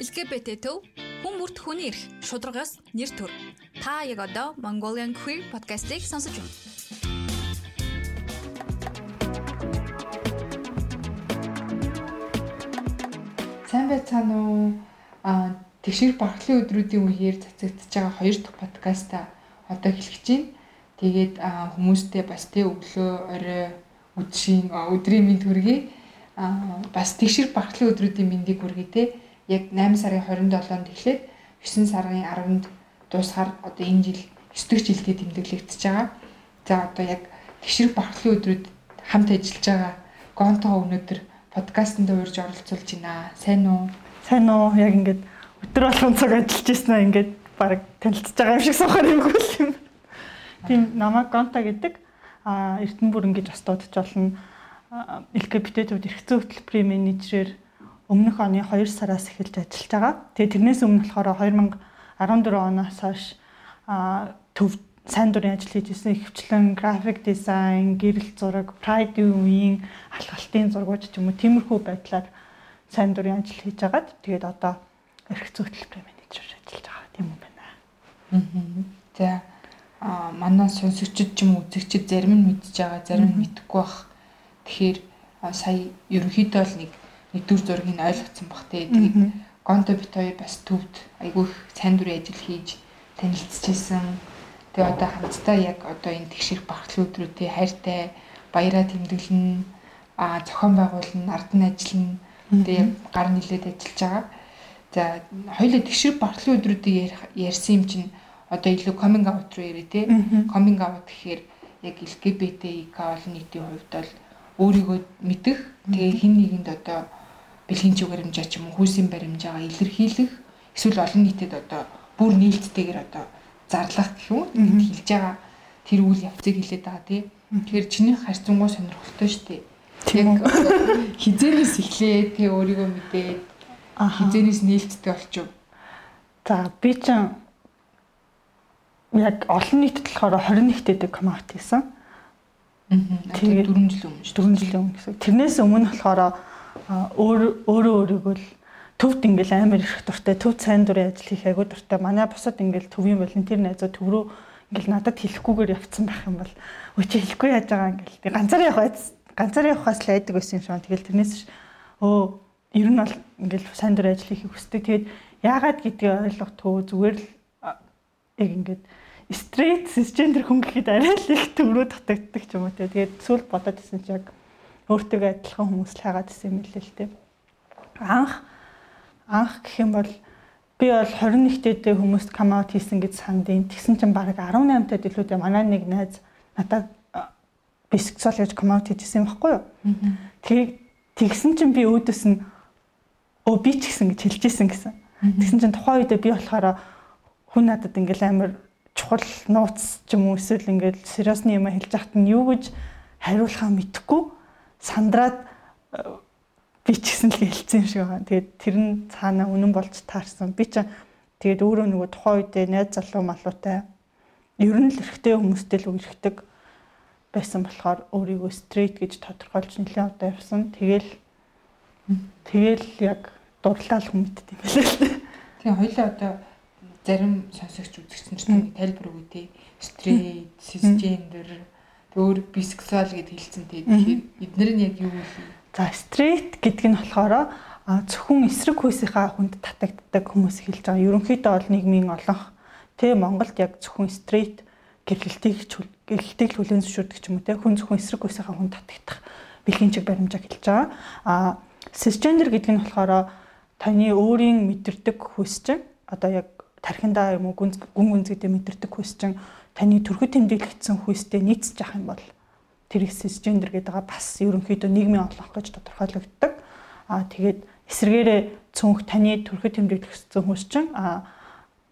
LGBT төв хүн бүрт хүний эрх шударгаас нэр төр. Та яг одоо Mongolian Queer podcast-ийг сонсож байна. Сайн байцгаана уу? Аа тэгшэр багтлын өдрүүдийн үеэр цацагдж байгаа хоёр дахь подкаста одоо хэлэх чинь. Тэгээд хүмүүстэй бас тэ өглөө орой өдрийн өдрийн мэд хүргэе. Аа бас тэгшэр багтлын өдрүүдийн мэндийг хүргэе те яг 8 сарын 27-нд эхлээд 9 сарын 10-нд дуусахаар одоо энэ жил 9 дэх жилдээ тэмдэглэгдэж байгаа. За одоо яг тэгшэрэг бархлын өдрүүд хамт ажиллаж байгаа Гонтоо өнөөдөр подкастт урьж оролцуулж байна. Сайн уу? Сайн уу? Яг ингээд өдөр болгон цаг ажиллаж ирсэн аа ингээд баг танилцж байгаа юм шиг сухаар юм хөл юм. Тийм намайг Гонта гэдэг а Эрдэнэбүр ингэж бас дуудаж болно. LGBT-үүд эрх зүйн хөтөлбөрийн менежерээр өмнөх оны 2 сараас эхэлж ажиллаж байгаа. Тэгээ тэрнээс өмнө болохоор 2014 оноос хойш төв сайн дурын ажил хийж исэн ихвчлэн график дизайн, гэрэл зураг, прайдын үеийн алхалтын зургууд ч юм уу тиймэрхүү байдлаар сайн дурын ажил хийж агаад тэгээд одоо эрх зүйн хөтөлбөрийн менежер ажиллаж байгаа тийм юм байна. Аа. За а манай сонсогчид ч юм уу үзэгчид зарим нь мэдж байгаа, зарим нь мэдэхгүй бах. Тэгэхээр сая ерөнхийдөө л нэг нэгдүгээр зургийг нь ойлгоцсон бах те. Тэгээд Гонто бит хоёр бас төвд айгүй их сайн дурын ажил хийж танилцчихсан. Тэгээ одоо хамтдаа яг одоо энэ тэгшэрх багтлын өдрүүтээ хайртай баяраа тэмдэглэн а зохион байгуулна, ард нь ажиллана. Тэгээ гар нилээд ажиллаж байгаа. За хоёулаа тэгшэрх багтлын өдрүүдийг ярьсан юм чинь одоо илүү coming out руу ярэ те. Coming out гэхээр яг LGBTQ олон нийтийн хувьд бол өөрийгөө мэдэх тэгээ хин нэгэнд одоо бэлгийн чиг баримжаа ч юм уу хүйсийн баримжаагаа илэрхийлэх эсвэл олон нийтэд одоо бүр нээлттэйгээр одоо зарлах гэх юм уу хэлж байгаа тэр үйл явцыг хэлээд байгаа тий. Тэгэхээр чиний харьцангуй сонирхолтой шүү дээ. Яг хизэнээс эхлээ тий өөрийгөө мэдээд хизэнээс нээлттэй болчих. За би ч яг олон нийтэд болохоор 21-т комаут хийсэн. Тэгээд 4 жилийн өмнө шүү. 4 жилийн өмнө гэсэн. Тэрнээс өмнө болохоор өөр өөрөө өөрийгөө л төвд ингээл амар их дуртай төв сайн дурын ажил хийх айгуу дуртай. Манай бусад ингээл төвийн волонтер найзууд төв рүү ингээл надад хэлэхгүйгээр явцсан байх юм бол өө чи хэлэхгүй яаж байгаа ингээл ганцаар явах байц ганцаар явахаас л айдаг байсан юм шиг. Тэгэл тэрнээс өө ер нь бол ингээл сайн дурын ажил хийхийг хүсдэг. Тэгээд яагаад гэдгийг ойлгохгүй зүгээр л яг ингээд стрейт сисгендер хүн гэхэд арай л их төврөө татагддаг ч юм уу. Тэгээд сүүл бодоод исэн чи яг өөртөө адилхан хүмүүс л хагаад исэн юм лээ л дээ. Анх анх гэх юм бол би бол 21-тэй хүмүүст кам аут хийсэн гэж сандын. Тэгсэн чинь баг 18 тад илүү дээ манай нэг найз надад бисексуал гэж кам аут хийжсэн юм баггүй юу? Тэгээ тэгсэн чинь би өөдөөс нь өө би ч гэсэн гэж хэлжсэн гэсэн. Тэгсэн чинь тухайн үедээ би болохоор хүн надад ингээл амар чухал нууц ч юм уу эсвэл ингээл сериосны юм хэлж яхад нь юу гэж хариулахаа мэдэхгүй сандраад э, би ч гэсэн л хэлсэн юм шиг байгаа. Тэгээд тэр нь цаана үнэн болж таарсан. Би ч тэгээд өөрөө нөгөө тухайн үедээ найз залуу малуутай ер нь л эрэгтэй хүмүүстэй л үерхдэг байсан болохоор өөрийгөө стрейт гэж тодорхойлж нэлээд удаа явсан. Тэгэл тэгэл яг дурлал мэдт юм байна л. Тэгээ хоёлаа одоо зарим сонсогч үзэгчсэн чинь тайлбар өгөө тий. Стрейт, сисгендер өөр бисексуал гэд хэлсэн тий. Тэгэхээр эдгээр нь яг юу вэ? За стрейт гэдэг нь болохоор зөвхөн эсрэг хүйсийнхаа хүнд татагддаг хүмүүс хэлж байгаа. Ерөнхийдөө бол нийгмийн олонх тий Монголд яг зөвхөн стрейт гэрлэлтийг гэрлэлтийг хүлээн зөвшөөрдөг юм уу тий хүн зөвхөн эсрэг хүйсийнхаа хүнд татагдах бэлгийн чиг баримжааг хэлж байгаа. А сисгендер гэдэг нь болохоор таны өөрийн мэдэрдэг хүйс чинь одоо яг тархиндаа юм уу гүн гүн гүнзгийдээ мэдэрдэг хүйс чинь таны төрхөд тэмдэглэгдсэн хүйстэй нийцж явах юм бол тэр сисгендер гэдэг байгаа бас ерөнхийдөө нийгмийн олонх гэж тодорхойлогддог. Аа тэгээд эсвэргээрээ цүнх таны төрхөд тэмдэглэгдсэн хүйс чинь аа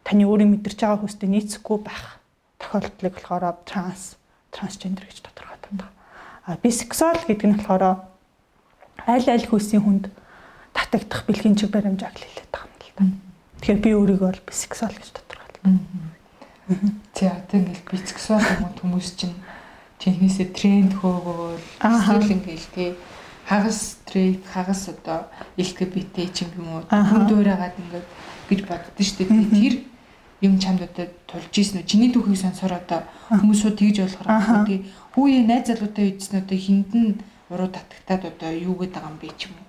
таны өөрийн мэдэрч байгаа хүйстэй нийцэхгүй байх тохиолдлыг болохоор транс трансгендер гэж тодорхойлдог. Аа бисексуал гэдэг нь болохоор аль аль хүйсийн хүнд татагдах бэлгийн чиг баримжааг л хэлээд байгаа юм л да. Тэгэхээр би өөрийгөө бол бисексуал гэж тодорхойлдог. За одоо ингээл бисексуал хүмүүс чинь чинхнээсээ тренд хөөгөөл эсвэл ингээл тий хагас стрейт хагас одоо LGBT ч юм уу хүн дуурайгаад ингээд гэж боддоо шүү дээ. Тэр юм чамд одоо тулж ийсэн үү? Чиний түүхийг сонсоор одоо хүмүүс шууд тэгж байна. Тэгээ хүүе найз залуутай үйдсэн одоо хиндэн уруу татагтаад одоо юу гээд байгаа юм бэ ч юм уу?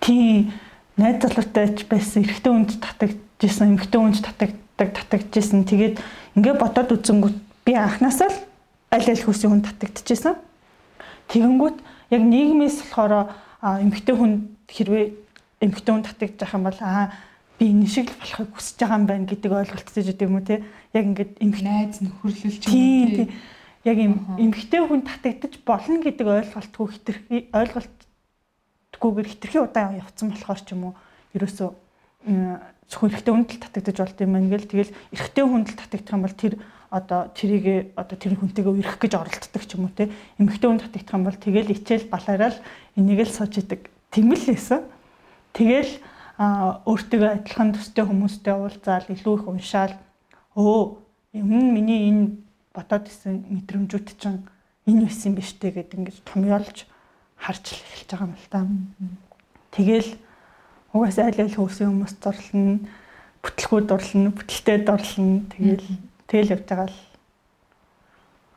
Тийм найз залуутай ч байсан эрэгтэй хүнд татагдчихсан, эмэгтэй хүнд татагддаг татагдчихсан. Тэгээд ингээд бодоод үзэнгүүт би анханасаа л аль аль хүсийн хүнд татагдчихсан. Тэгэнгүүт яг нийгмээс болохоор эмэгтэй хүн хэрвээ эмэгтэй хүн байгаа юм бол аа би энэ шиг л болохыг хүсэж байгаа юм байна гэдэг ойлголттой ч гэдэм үү те яг ингээд эмх найз нөхөрлөл ч юм уу яг юм эмэгтэй хүн татагдаж болно гэдэг ойлголтгүй хитрхи ойлголтгүйгээр хитрхи удаан явцсан болохоор ч юм уу ерөөсөө зөвхөн эрэгтэй хүнд л татагдаж болд юм байна гэл. Тэгэл эрэгтэй хүнд л татагдах юм бол тэр одоо тэрийг одоо тэр хүнтэйгээ үерх гэж оролддог ч юм уу те. Эмэгтэй хүн татагдах юм бол тэгэл ичээл балаараа л энийг л сууж идэг. Тэмэл лээсэн. Тэгэл өөртөө адилхан төстэй хүмүүстэй уулзаал илүү их уншаал. Өө юм миний энэ бодоод исэн мэдрэмжүүд чинь энэ байсан биш үү гэдэг ингэж томьёолж харж эхэлж байгаа юм л та. Тэгэл угаас айл айл хөөсөн хүмүүс дурлна, бүтлгүүд дурлна, бүтэлтэй дурлна. Тэгэл Тэгэл явж байгаа л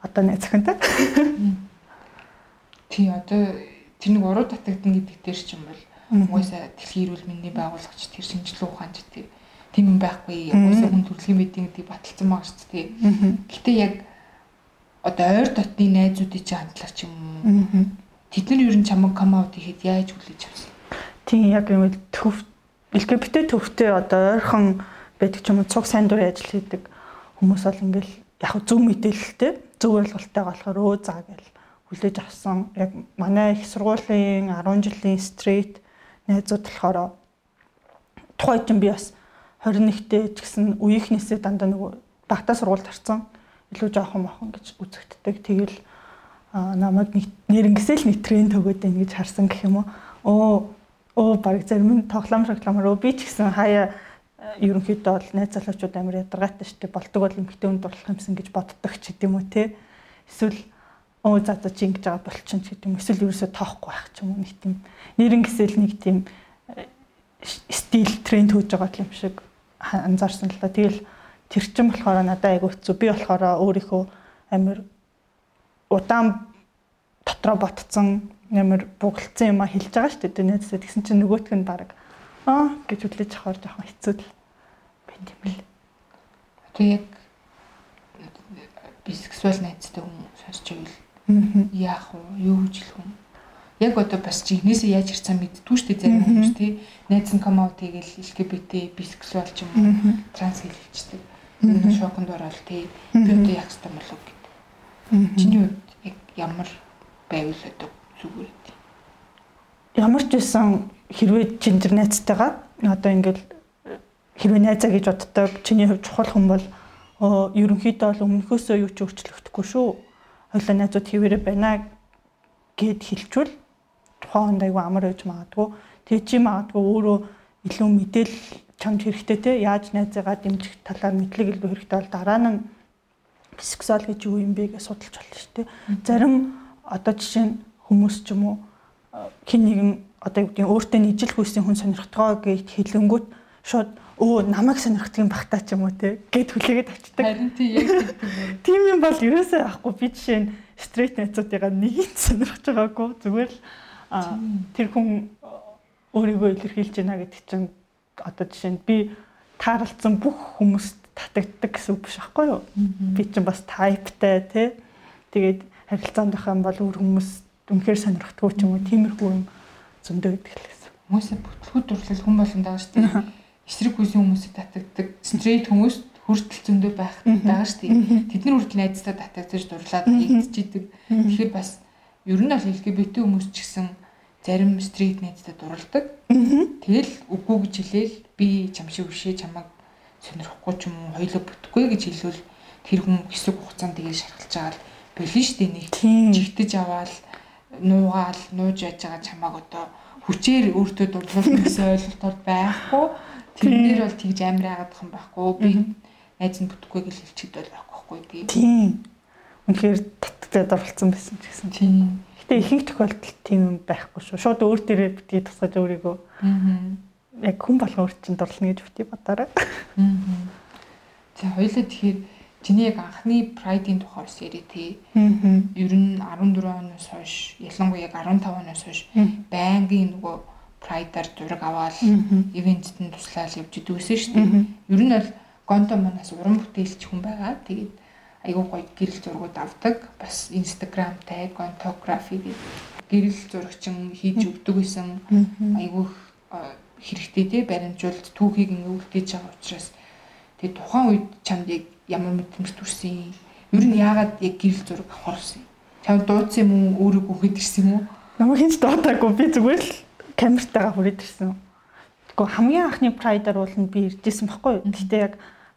одоо нэг захинтай. Тий одоо тэр нэг уруу татагдана гэдэг дээр ч юм бол угаасаа дэлхийн эрүүл мэндийн байгуулагч тэр шинжилгээ ухаанч тэр тийм юм байхгүй угаасаа хүн төрөлхийн мэдийн гэдэг баталсан байгаа шүү дээ. Гэтэ яг одоо ойр дотны найзуудын чинь хандлага ч юм уу. Тэд нар ер нь чамаг камаут ихэд яаж хүлээж авсан? Тийм яг юм төв LGBT төвтэй одоо ойрхон байдаг ч юм уу цуг сайн дурын ажил хийдэг хүмүүс бол ингээл яг зөв мэдээлэлтэй зөв ойлголттой болохоор өө заа гэл хүлээж авсан. Яг манай их сургуулийн 10 жилийн стрейт найзууд болохоор тухайд чинь би бас 21-т ч гэсэн үеийнхнээсээ дандаа нөгөө багтаа сургуульд харсан илүү жоохон мохон гэж үзэгддэг. Тэгэл намайг нэрнгэсэл нэг тренд төгөөд байна гэж харсан гэх юм уу. Оо оо баг зарим нь тоглоом шоглоомор би ч гэсэн хаяа ерөнхийдөө бол найз залуучууд амар ядаргаатай шүү дээ. Болдог бол эмгтэн үнд дурлах юмсан гэж боддог ч гэдэм үү те. Эсвэл өө за за чи ингэж байгаа болчихно ч гэдэм. Эсвэл ерөөсөө тоохгүй байх ч юм уу нэг тийм нэрнгэсэл нэг тийм э, стил тренд хөөж байгаа юм шиг анзаарсан л да. Тэгэл тэр чин болохоор надад айгу хэцүү. Би болохоор өөрийнхөө амар удаан дотроо ботцсон амар бугалцсан юм а хэлж байгаа шүү дээ. Найзсаа тэгсэн чинь нөгөөтг нь баг аа гэж хүлээж авахар жоохон хэцүү л байна тийм л. Яг бисексуал найзтай хүн сонсч ивэл яах вэ? Юу гэж хэлэх вэ? Яг одоо бас жигнэсээ яаж ирсэн мэдтгүй шүү дээ зарим хүмүүс тий. Найз нь come out хийгээл LGBT бисексуал ч юм уу транс хэлчихдэг. Энэ шоконд ороод тий. Би одоо яг хэвээр болов гэдэг. Чиний хувьд ямар байвал одоо зүгээр үү? Ямар ч байсан хэрвээ чин тэр найзтайгаа одоо ингээл хэрвээ найзаа гэж боддог чиний хувьд чухал хүн бол ерөнхийдөө бол өмнөхөөсөө юу ч өөрчлөгдөхгүй шүү. Хойлоо найзууд хэвээрээ байна гэд хэлчвэл тухайн хонд айгу амар байж магадгүй. Тэгээ чи магадгүй өөрөө илүү мэдээлэл чамд хэрэгтэй те яаж найзаагаа дэмжих талаар мэдлэг илүү хэрэгтэй бол дараа нь бисексуал гэж юу юм бэ гэж судалж болно шүү дээ. Зарим одоо жишээ нь хүмүүс ч юм уу хин нэгэн одоо юу гэдэг өөртөө нийжил хүйсийн хүн сонирхтгоо гэж хэлэнгүүт шууд өө намайг сонирхдаг юм бахтаа ч юм уу те гэд хүлээгээд авчдаг. Харин тийм яг тийм. Юм бол ерөөсөө ахгүй би жишээ нь стрейт найзуудыгаа нэгийг сонирхож байгаагүй зүгээр л тэр хүн өөрийгөө илэрхийлж байна гэдэг чинь одоо жишээ нь би тааралцсан бүх хүмүүст татагддаг гэсэн үг биш байхгүй юу? Би чинь бас тайптай тий. Тэгээд харилцаанд байх юм бол өөр хүмүүс үнэхээр сонирхдаггүй ч юм уу тиймэрхүү юм зөндөө гэдэг л гэсэн. Хүмүүсээ бүтлгүүд дурлал хүн болгонд байгаа шүү дээ. Эсрэг хүсийн хүмүүсийг татагддаг. Стрейт хүмүүс хүртэл зөндөө байх байгаа шүү дээ. Тэд нар хүртэл найзтай татагдаж дурлаад хийгдчихийдэг. Тэгэхээр бас ер нь бол LGBT хүмүүс ч гэсэн зарим стрейт найзтай дурладаг. Тэгэл үгүй гэж хэлээл би чам шиг бишээ чамаг сонирхгүй ч юм уу хоёлоо бүтэхгүй гэж хэлвэл тэр хүн хэсэг хугацаанд тэгээ шархалж байгаа л болин шүү дээ нэг жигтэж аваад нуугаал нууж яаж байгаа чамааг одоо хүчээр өөртөө дурлуулах гэсэн ойлголтоор байхгүй тэрнэр бол тэгж амир яагаад юм байхгүй би найз нь бүтэхгүй гэж хэлчихэд бол байхгүй байхгүй тийм үнэхээр таттай дурлцсан байсан ч гэсэн тийм Гэтэ ихэнх тохиолдолд тийм юм байхгүй шүү. Шууд өөр дээрээ битгий тусгаж өөрийгөө. Аа. Яг хүн болгон өөр чинь дурлна гэж бити бодоорой. Аа. За хоёлаа тэгэхээр чиний яг анхны Pride-ийн тухай бас ярив тий. Ер нь 14 оноос хойш, ялангуяа яг 15 оноос хойш байнгын нөгөө Pride-аар зураг аваад ивентэд нь туслаад явж идвэсэн шүү дээ. Ер нь бол Гонто манаас уран бүтээлч хүн байгаа. Тэгээд айгүй гоё гэрэл зургууд авдаг. Бас Instagram tag, Gontography гэдэг гэрэл зурагчин хийж өгдөг гэсэн айгүй хэрэгтэй тий баримжуулалт түүхийг ингээ үлдээж байгаа учраас тэгээд тухайн үед чамд яг ямар мэдрэмж төрсөн? Ер нь яагаад яг гэрэл зураг авах болсон юм? Чамд дуудсан юм уу? Өөрөө гүхэд ирсэн юм уу? Намайг хинч дуудаагүй би зүгээр л камертайгаа хүрээд ирсэн. Тэгэхгүй хамгийн анхны прайдаар бол би иржсэн байхгүй юу? Гэхдээ яг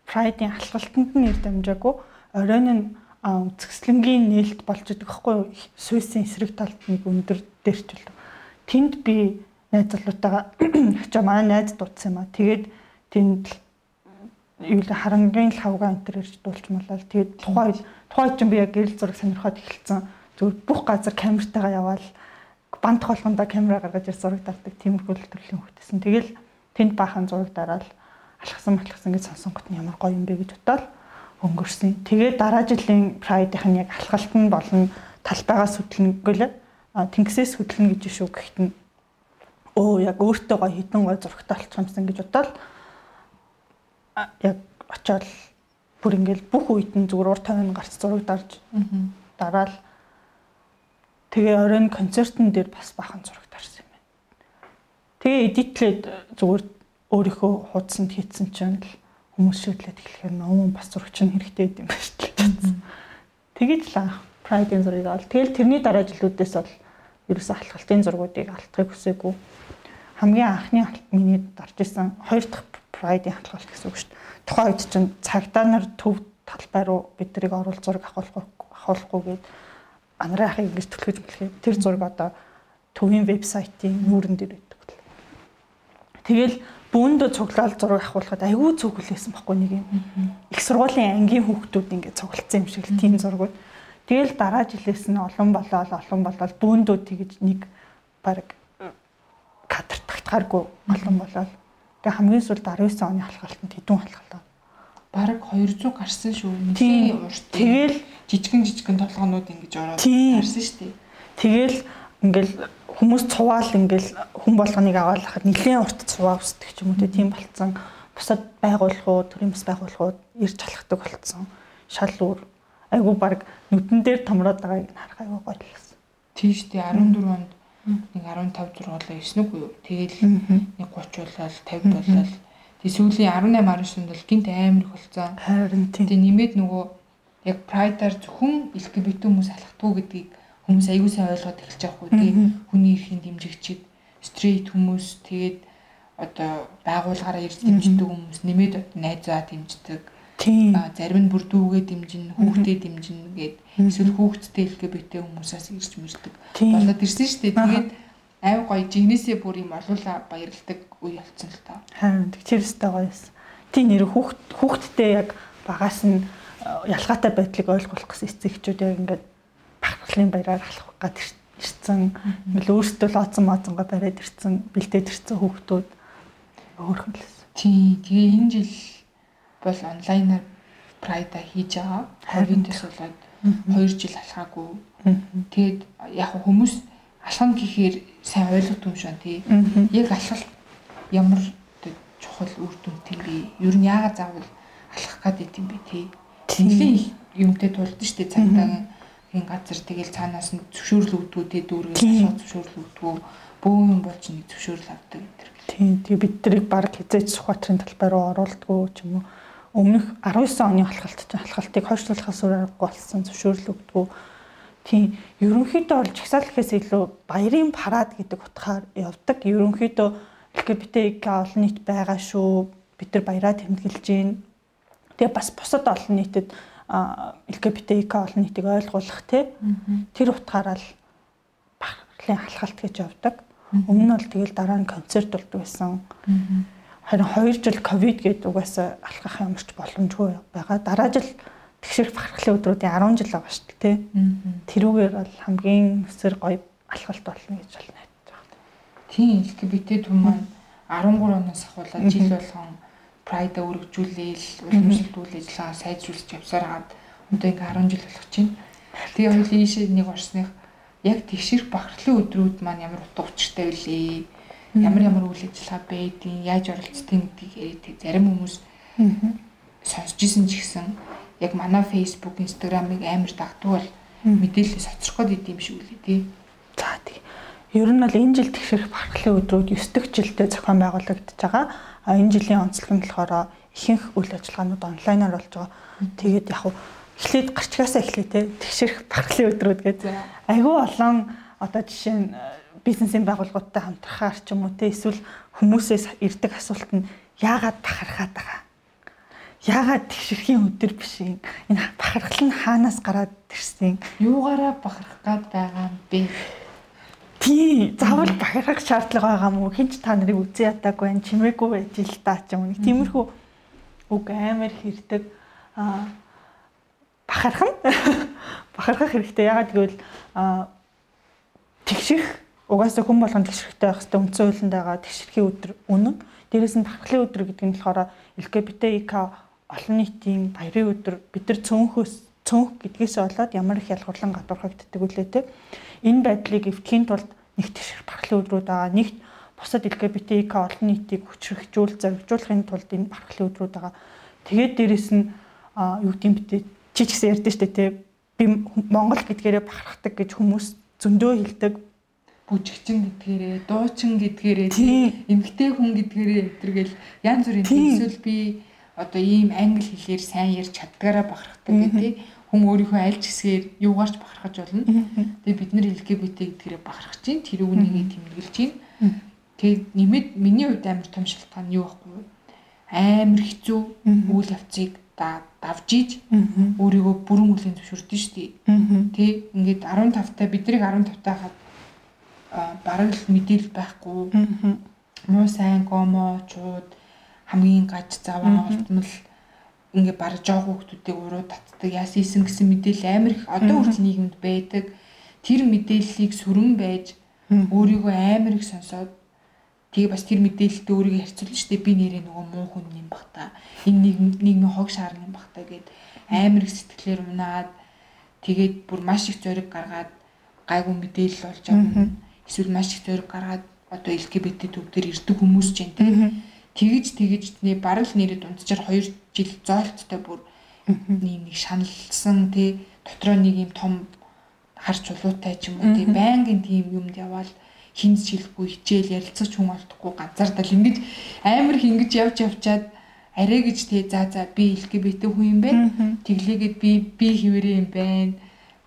Pride-ийн алхалтанд нь ирд амжаагүй оройн нь үзэсгэлэнгийн нээлт болж идэх байхгүй юу? Суйсын эсрэг талд нэг өндөр дээрчүүл. Тэнд би найз залуутайгаа очоо манай найз дуудсан юм аа. Тэгээд тэнд юу харангийн лавга энэ төр ирж дуулчмалал. Тэгээд тухай тухай чинь би яг гэрэл зураг сонирхоод эхэлсэн. Зүгээр бүх газар камертайгаа яваал банд холгондоо камера гаргаж ир зураг тавьдаг тиймэрхүү төрлийн хөвтэйсэн. Тэгэл тэнд баахан зураг дараал алхсан алхсан гэж сонсонгот нь ямар гоё юм бэ гэж бодоод өнгөрсөн. Тэгээд дараа жилийн Pride-ийнх нь яг алхалт нь болон талбайгаа сүтлэнгүй л тэнгисээс хөдлөнө гэж шүү гэхэд нь өө яг өөртөө гоё хитэн гоё зурагтай болчихсон гэж бодоод яг очоод бүр ингээл бүх үед нь зүгээр урт тавин гарч зураг дарж дараал тэгээ оройн концертн дээр бас бахан зураг дарсан юм байна. Тэгээ эдитлээд зүгээр өөрийнхөө хуудсанд хийцэн чинь л хүмүүс шийдлээд эхлэхээр нөө бас зурагч нь хэрэгтэй юм байна шүү дээ. Тэгэж л Pride-ийн зургийг авал. Тэгэл тэрний дараа жилүүдээс бол ерөөсөө алхалтын зургуудыг алтахыг хүсээгүй. Хамгийн анхны алт миний дарж исэн хоёр дахь Pride-ийн алхалт гэсэн үг шүү дээ. Тухайн үед чинь цагдаа нар төв талбай руу биднийг оруулж зураг авахлахгүй авахлахгүйгээд анарын ахыг ингэж түлхэж мэлхээ. Тэр зураг одоо төвийн вебсайтын нүүрэн дээр байдаг. Тэгэл бүүндөө цуглаал зураг авахулахад айгүй цуглуулсан байхгүй нэг юм. Их сургуулийн ангийн хүүхдүүд ингээд цуглалцсан юм шиг л тийм зургууд. Тэгэл дараа жилээс нь олон болоод олон болоод бүүндөө тэгж нэг баг кадр тагтахааргүй олон болоод тэгээ хамгийн сүүлд 19 оны халхалтанд хэдэн халхалаа. Бараг 200 гарсан шүү. Нэлийн урт. Тэгэл жижигэн жижигэн толгоонууд ингэж ороод гарсан шүү дээ. Тэгэл ингээл хүмүүс цуваал ингээл хүн болгоныг аваад хахад нэлээд урт цуваа өсдөг ч юм уу тийм болцсон. Бусад байгууллагууд, төрийн бас байгууллагууд ирж халахдаг болцсон. Шал үр айгу баг нүдэн дээр томроод байгааг харах айгу гоё л гэсэн. Тийш тий 14 онд нэг 15 зургуулаа 9 үгүй юу. Тэгэл нэг 30 болол 50 болол тий сүүлийн 18 19-нд бол гинт амар их болцсон. Харин тий. Тий нэмээд нөгөө яг прайдаар зөвхөн LGBT хүмүүс алхдаггүй гэдгийг хүмүүс аягүй сайн ойлгоод эхэлж байгаа хгүй тий. Хүний эрхийн дэмжигчид, стрейт хүмүүс тэгээд одоо байгууллагаараа ирж дэмждэг хүмүүс нэмээд найзаа дэмждэг. Зарим нь бүр дүүгээ дэмжин, хүүхдээ дэмжин гээд эсвэл хүүхдтэй LGBT хүмүүсээс ирж мэрдэг. Болоод ирсэн шүү дээ. Тэгээд аяа гоё жигнэсээ бүр юм олуула баярлдаг үе болсон л таа. Харин тэр өстэй гоёс. Тийм нэр хүүхд хүүхдтэй яг багаас нь ялгаатай байдлыг ойлгуулах гэсэн эцэгчүүд яг ингээд бахархлын баяраар алах гад ирсэн. Ингээл өөрсдөө л оцсон моцонгоо бариад ирсэн, бэлдээд ирсэн хүүхдүүд өөрхөн л. Тий, тэгээ энэ жил бол онлайнаар прайда хийж байгаа. Ковидээс болоод 2 жил алхаагүй. Тэгээд яг хүмүүс алхана гэхээр сайн ойлгох юм шиг тий. Яг алхал ямар чухал үр дүнтэй бэ? Ер нь яагаад заавал алхах гэдэг юм бэ тий? Тэлийн юмтэй тулд нь штэ цагдаа хийн газар тэгэл цаанаас нь зөвшөөрөл өгдгүү тэ дүүргээс асуу зөвшөөрөл өгдгүү бөө юм бол чи нэг зөвшөөрөл авдаг гэдэг. Тийм тэгээ бид нарыг баг хязгаарч Сүхбаатарын талбай руу оруулдгүү ч юм уу өмнөх 19 оны алхалт алхалтыг хойшлуулахаас өөр аргагүй болсон зөвшөөрөл өгдгүү. Тийм ерөнхийдөө бол жагсаалхээс илүү баярын парад гэдэг утгаар явдаг. Ерөнхийдөө LGBT олон нийт байгаа шүү. Бид нар баяраа тэмдэглэж гин. Тэгээ бас бусад олон нийтэд ЛГБТК олон нийтийг ойлгуулах тий. Тэр утгаараа л бахархлын халхалт гэж явдаг. Өмнө нь бол тэгэл дараа нь концерт болдог байсан. Харин 2 жил ковид гэдэг угаасаа алхах ямарч боломжгүй байгаа. Дараа жил тэгшэрх бахархлын өдрүүдийн 10 жил байгаа шүү дээ. Тэрүүгээр бол хамгийн өсөр гоё алхалт болно гэж бол найдаж байгаа. Тийм түн маань 13 оноос ахуулаад жил болгон Pride өргөжүүлээл, уламжлалт үйл ажиллагаа сайжруулж явсаар хаад одоо ингээ 10 жил болох чинь. Тэгээ хоёул ийшээ нэг орсных яг тэгшэрх бахархлын өдрүүд маань ямар утга учиртай вэ? Ямар ямар үйл ажиллагаа байдیں, яаж оролцдгийг гэдгийг яриад зарим хүмүүс сонсч исэн ч гэсэн яг манай Facebook, Instagram-ыг амар дагдаг бол мэдээлэл соцрох гээд идэм шиг үлээ тий. За тий. Ер нь бол энэ жил тэгшэрх бахархлын өдрүүд 9 дахь жилдээ зохион байгуулагдаж байгаа. А энэ жилийн онцлог нь болохоор ихэнх үйл ажиллагаанууд онлайнаар болж байгаа. Тэгээд яг эхлээд гарчгаасаа эхлэе те тэгшэрх бахархлын өдрүүд гэдэг. Айгүй олон одоо жишээ нь бизнесийн байгууллагуудтай хамтрахаар ч юм уу те эсвэл хүмүүсээс ирдэг асуулт нь яагаад бахархаад байгаа? Яагаад тэгшэрхийн өдөр биш юм? Энэ бахархал нь хаанаас гараад ирсэн? Юугаараа бахарх гад байгаа юм бэ? Тий заавал бахархах шаардлага байгаа мó хинч та нарыг үзэн ядаагүй байх чимээгүй байж л та ч юм нэг тиймэрхүү үг амар хэрдэг. А бахарх нь бахархах хэрэгтэй. Яагаад гэвэл тэгшэрх угаасаа хүн болгон тэгшэрхтэй байх хэрэгтэй үндсэн хуулинд байгаа тэгшэрхийн өдөр үнэн дээрэс нь бахархлын өдөр гэдэг нь болохоор ЛГБТИК олон нийтийн баярын өдөр бид нар цөөнхөөс цөөнх гэдгээсээ болоод ямар их ялгуурлан гадуурхагддаг үлээ те. Энэ байдлыг эвтгэхийн тулд нэгт их бархлын өдрүүд байгаа. Нэгт бусад ЛГБТК олон нийтийг хүчрхжүүл зоригжуулахын тулд энэ бархлын өдрүүд байгаа. Тэгээд дээрэс нь юу гэдэм бэ чи ч гэсэн ярьдэн штэ те. Би Монгол гэдгээрээ бахархдаг гэж хүмүүс зөндөө хэлдэг бүжигчин гэдгээрээ дуучин гэдгээрээ эмгтэй хүн гэдгээрээ өдргээл янз бүрийн эсвэл би одоо ийм англи хэлээр сайн ярьж чаддгаараа бахархдаг гэдэг хүн өөрийнхөө аль ч хэсгээр юугаарч бахархаж болно. Тэгээ бид нар LGBT гэдгээрээ бахархаж чинь тэр үнийг тэмдэглэж чинь. Тэгээ нэмээд миний хувьд амар том шалтгаан юу байхгүй юу? Амар хэцүү үйл явцыг давж иж өөрийгөө бүрэн үлийн зөвшөөрдөн шүү дээ. Тэ ингээд 15 та биднийг 15 та хаад бараг л мэдээлэл байхгүй. Муу сайн гомо чууд хамгийн гаж заваа олдмол ингээ баг жоох хүмүүсийг уруу татдаг яасан исэн гэсэн мэдээлэл амар их одоо хүртэл нийгэмд байдаг. Тэр мэдээллийг сүрэн байж өөрийгөө амар их сонсоод тэгээ бас тэр мэдээлэлтэй өөрийгөө харьцуулна шүү дээ. Би нэрээ нөгөө муу хүн юм бах та. Энэ нийгэм нийгмийн хог шаар юм бах та гэд амар их сэтгэлээр унаад тэгээд бүр маш их зориг гаргаад гайгүй мэдээлэл болж байгаа. Эсвэл маш их зориг гаргаад одоо LGBT төвдөр ирдэг хүмүүс ч юм те тэгж тэгжний бараг л нэрээ дунджаар 2 жил зоолттой бүр нэг нэг шаналсан тий дотроо нэг юм том харч чулуутай ч юм уу тий байнгын тийм юмд яваал хинц шилэхгүй хичээл ярилцаж хүн олдохгүй ганцаардал ингэж амар их ингэж явж явчаад арай гэж тий за за би LGBT хүн юм байна. Тэглээгээд би би хിവэрээ юм байна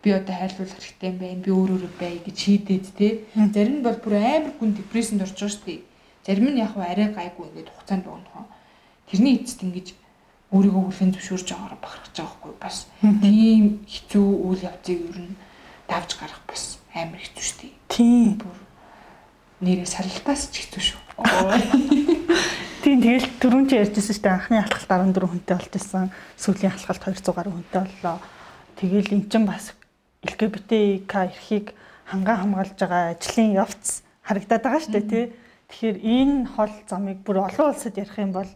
би одоо хайлуулах хэрэгтэй юм байна би өөр өөр бай гэж шийдээд тий зарим нь бол бүр амар хүн депрессэнд орж байгаа шүү дээ Зарим нь яг хав арай гайгүй ингээд хугацаанд өгнөх. Тэрний эцэст ингэж өөрийгөө хүлэн зөвшөөрж байгаагаар бахархаж байгаа хгүй бас тийм хэцүү үйл явцыг ер нь давж гарах бас амар хэцүү шүү дээ. Тийм. Нэрээ салалтаас ч хэцүү шүү. Тийм тэгэл түрүүн чи ярьжсэн шүү дээ анхны алхалт 14 хүнтэй болж исэн. Сүүлийн алхалт 200 гаруй хүнтэй боллоо. Тэгэл эн чин бас ЛГБТК эрхийг хангаа хамгаалж байгаа ажлын явц харагдаад байгаа шүү дээ тий Тэгэхээр энэ хол замыг бүр олон улсад ярих юм бол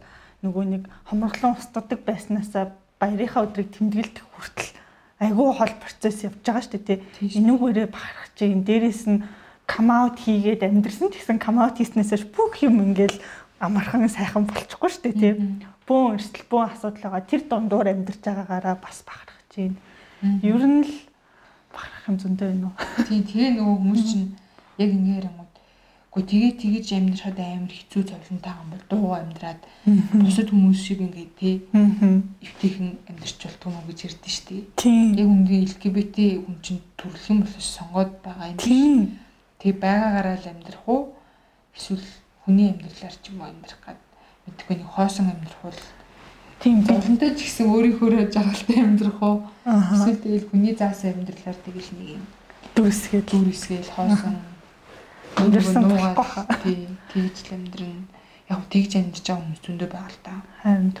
нөгөө нэг хомроглон устгадаг байснаасаа баярынхаа өдрийг тэмдэглэх хүртэл айгүй хол процесс явж байгаа шүү дээ тий. Энүүгээрээ бахарах чинь дээрэс нь кам аут хийгээд амьдрсан гэсэн кам аут хийснээсээ бүх юм ингээл амархан сайхан болчихгүй шүү дээ тий. Бүүн эрсдэл бүүн асуудал байгаа. Тэр дундуур амьдарч байгаагаараа бас бахарах чинь. Ер нь л бахарах юм зөндөө байна уу. Тий, тэгээ нөгөө хүмүүс чинь яг ингээд юм Гэхдээ тэгээ тэгэж амьдрахад амар хэцүү зовлонтой юм бол дуу амьдраад бусад хүмүүс шиг ингээд тий эвтийхэн амьдрч болтгоо мó гэж ярьдэн штий. Яг үнгийн LGBT хүн чинь төрөлхөн болож сонгоод байгаа юм. Тэгээ байгаагаараа л амьдрах уу? Эсвэл хүний амьдралаар ч юм уу амьдрах гад мэдгүй нэг хоосон амьдрах уу? Тийм зовлонтой ч гэсэн өөрийнхөө жаргалтай амьдрах уу? Эсвэл тэгэл хүний заасан амьдралаар тэгэл нэг юм дүрсгээд дүрсгээл хоосон Амьдэрсэн болохгүй хаа. Тий, тэгж л амьдрын. Яг тэгж амьдарч байгаа хүмүүс зөндөө байгаа л та. Харин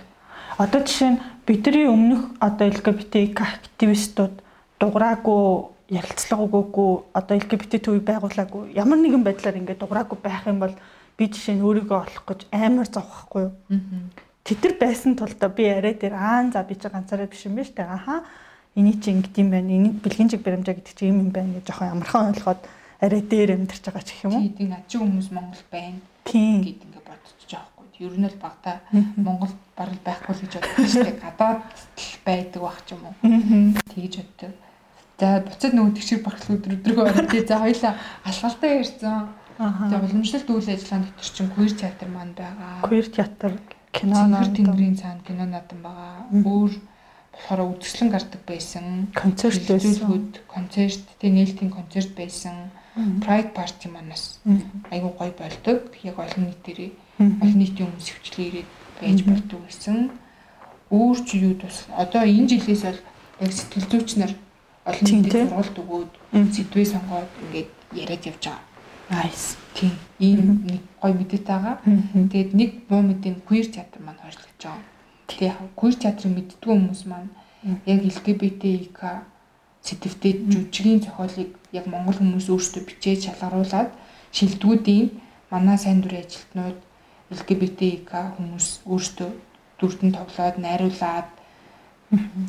одоо жишээ нь бидний өмнөх одоо LGBT активистууд дуграагүй ярилцлага өгөөгүй одоо LGBT төвийг байгуулаагүй ямар нэгэн байдлаар ингээд дуграагүй байх юм бол би жишээ нь өөрийгөө олох гэж амар зовхгүй юу. Тэд нар байсан тул да би арай дээр аа за би чи ганцаараа биш юм байна штэ. Аха эний чи ингэдэм байна. Эний бэлгийн чиг баримжаа гэдэг чи юм юм байна гэж жоохон амархан ойлгоод арай дээр амьдарч байгаа ч гэх юм уу. Тийм ачи хүмүүс Монгол байна. Гэд ингээ бодчих жоохгүй. Ер нь л багтаа Монгол барал байхгүй л гэж боддог шүү дээ. Гадаад байдаг байх ч юм уу. Тэгж боддог. За буцаад нөгөө тэгшэр багцлал өдөр өдрөгөө орой. За хоёлаа алхалтай ярьсан. За уламжлалт үйл ажиллагааны дотор чинь queer театр маань байгаа. Queer театр кино Цэнгэр тэнгэрийн цаана кино надан байгаа. Өөр болохоор үзэсгэлэн гардаг байсан. концерт байсан. концерт, тэг нээлтийн концерт байсан. Pride party манаас айгуу гоё болдог. Яг олон нийтээрээ олон нийтийн хүмүүс хөвчлээ ирээд байж болдог гэсэн. Өөр ч юу тус одоо энэ жилээс бол яг сэтгэл зүйч нар олон нийтэд сургалт өгөөд сэдвээ сонгоод ингээд яриад явж байгаа. Nice. Тийм. Ийм нэг гоё мэдээтэй байгаа. Тэгээд нэг муу мэдээ queer театр маань хойшлогдож байгаа. Тэгээ queer театрыг мэддгүү хүмүүс маань яг LGBTQ сэдвтэй жүжигийн зохиолыг яг монгол хүмүүс өөрсдөө бичээд шалгаруулад шилдэгүүдийн манай сайн дурын ажилтнууд LGBTQ хүмүүс өөрсдөө дүрдэн тоглоод найруулад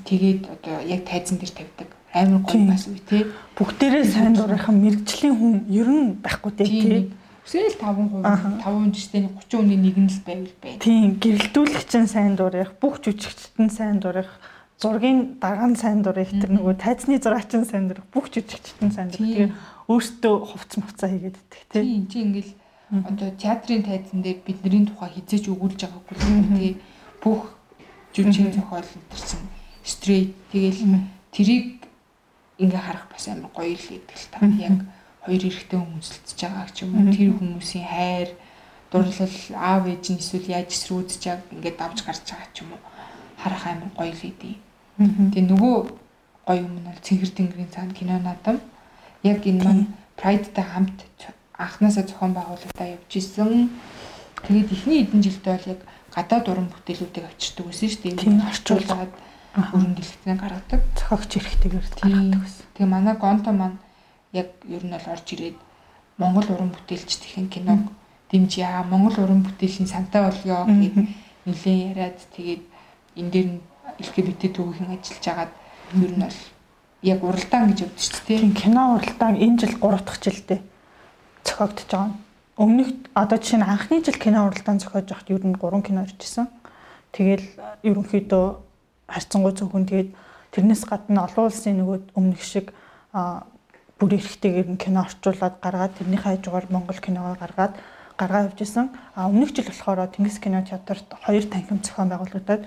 тэгээд одоо яг тайзан дээр тавьдаг амар гоё бас үе тий. Бүгдээрээ сайн дурынхан мэрэгжлийн хүн ер нь байхгүй дээ тий. Үсэл 5%, 5% жиштэй 30 хүний нэг нь л байвал бай. Тийм, гэрэлтүүлэгч нь сайн дурынх, бүх жүжигчд нь сайн дурынх, зургийн даган сайн дурынх тэр нөгөө тайзны зураач нь сайн дурынх, бүх жүжигчд нь сайн дурынх. Тэгээ өөртөө хувц муцаа хийгээд идэх тий. Тийм, чи ингээл одоо театрын тайзан дээр бидний тухай хизээж өгүүлж байгаагүй л тий. Бүх жүжигчийн зохиол энэ чинь стрейт тэгэл тэрийг ингээ харах бас амар гоё л гэдэг л та. Яг хоёр эрэгтэй хүн үзэлцэж байгаа ч юм уу тэр хүмүүсийн хайр дурлал аав ээж нь эсвэл яаж эсрүүдж яг ингээд давж гарч байгаа ч юм уу харах амар гоё л идэв. Тэгээ нөгөө гоё юм нь бол цэнгэр тэнгэрийн цаана кино наадам яг энэ маань Pride-тай хамт анханасаа зохион байгуулалтаа явж исэн. Тэгээд эхний хэдэн жилдээ бол яг гадаад уран бүтээлүүдийг авчирдаг байсан шүү дээ. Тийм орчуулад дэлгэцэн гаргадаг. Зохиогч эрэхтэйгээр гаргадаг байсан. Тэгээ манай Гонто маань яг ер нь бол орж ирээд Монгол уран бүтээлчдийн киног дэмжээ. Монгол уран бүтээлийн сантай болёо гэд нэлээд яриад тэгээд энэ дээр нь LGBT төвийн ажиллаж агаад ер нь бол яг уралдаан гэж өвдөж шүү дээ. Тийм кино уралдаан энэ жил 3 дахь жилдээ зохиогдож байгаа. Өмнөх одоо жишээ нь анхны жил кино уралдаан зохиож байхад ер нь 3 кино иржсэн. Тэгэл ерөнхийдөө харьцангуй зөвхөн тэгээд тэрнээс гадна олон улсын нөгөө өмнөх шиг бүр эрхтэйгээр нь кино орчуулад гаргаад тэрний хажуугаар Монгол киногоо гаргаад гаргаа явж исэн. А өмнөх жил болохоор Тэнгис кино театрт хоёр танхим зохион байгуулагдаад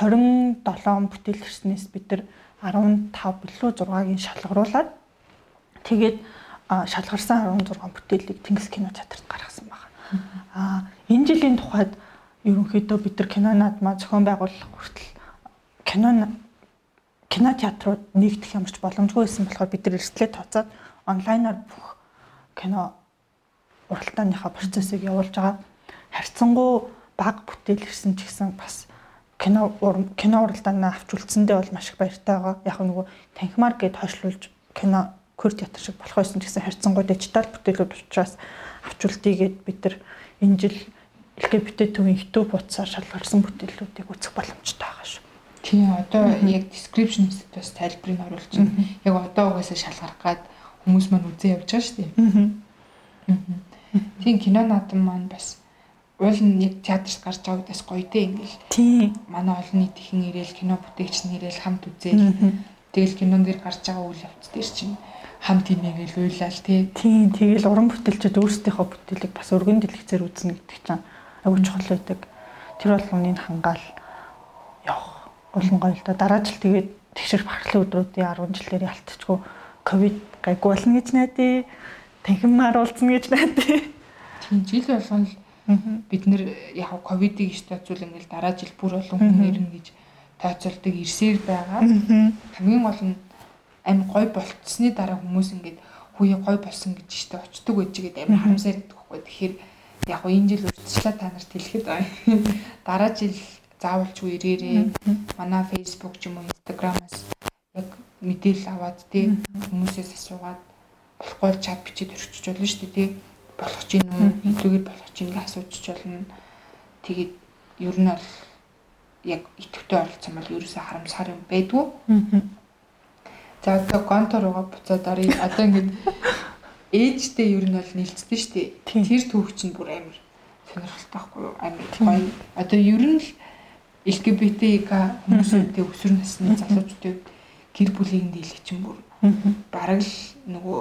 27 бүтээл ирснээс бид нар 15 билүү 6-гийн шалгаруулад тэгээд шалгарсан 16 бүтээлийг Тэнгис кино театрт гаргасан байна. А энэ жилийн тухайд ерөнхийдөө бид нар кино наадмаа зохион байгуулах хүртэл кино кино театрууд нэгдэх ямарч боломжгүй байсан болохоор бид нар эрсдлээ тооцоод онлайнаар бүх кино уралтааныхаа процессыг явуулж байгаа. Харьцангуй баг бүтээл ирсэн ч гэсэн бас кино кино уралдаанаа авч үлдсэндээ бол маш их баяртай байгаа. Яг нөгөө танхимаар гээд хойшлуулж кино кур театр шиг болох байсан ч гэсэн харьцангуй дижитал бүтээлүүд учраас авч үлдээгээд бид нар энэ жил LGBT төвийн YouTube утсаар шалгарсан бүтээлүүдийг үзэх боломжтой байгаа шүү. Тийм одоо яг description-д бас тайлбарыг оруулж байна. Яг одоо угаасаа шалгарах гад хүмүүс маань үзээ явж байгаа шүү дээ. Тийм кино наадам маань бас уул нь яг театрт гарч байгаа удаас гоё дээ ингээл. Тийм. Манай олон нийт ихэн ирээл кино бүтээгч нэрэл хамт үзээл. Тэгэл кинон дээр гарч байгаа үйл явц дээр чинь хамт инээгээл уйлал тий. Тийм тэгэл уран бүтээлчд өөрсдийнхөө бүтээлийг бас өргөн дэлгэцээр үзнэ гэдэг чинь аюул чухал байдаг. Тэр болгоныг хангаал явах улан гоё л да. Дараа жил тэгээд тэгшэр бахархлын өдрүүдийн 10 жилээр ялтчгүй ковид гайгүй болно гэж найдаа. Танхимаар уулзна гэж найдаа. Тийм жил болгоно л бид нэр яг ковидыг иш тооцвол ингээл дараа жил бүр олон хүн ирнэ гэж тооцоолдог ирсээр байгаа. Хамгийн гол нь амин гой болцсны дараа хүмүүс ингээд хүүе гой болсон гэж штэ очдөг байж гээд амин харамсаар идэх байхгүй. Тэгэхээр яг энэ жил үрдчлээ та нарт хэлэхэд дараа жил заавалчгүй ирээрээ. Манай Facebook ч юм уу Instagram-аас яг мэдээлэл аваад тий хүмүүсээс асуугаад болохгүй бол чат бичиж өрчөж болно шүү дээ тий болох ч юм уу хэдүүгээр болох ч ингэ асуучч болно. Тэгээд ер нь бол яг идэвхтэй оролцсон бол ерөөсөө харамсаар юм байдгүй. За одоо контор руугаа буцаад оръё. Одоо ингэ ээжтэй ер нь бол нэлцдэг шүү дээ. Тэр түүх чинь бүр амар сонирхолтой байхгүй юу? Амар гоё. Одоо ер нь л LGBT хүмүүсүүдтэй өсвөр насны залуучуудыг гэр бүлийн дийлэх чинь бүр бараг л нөгөө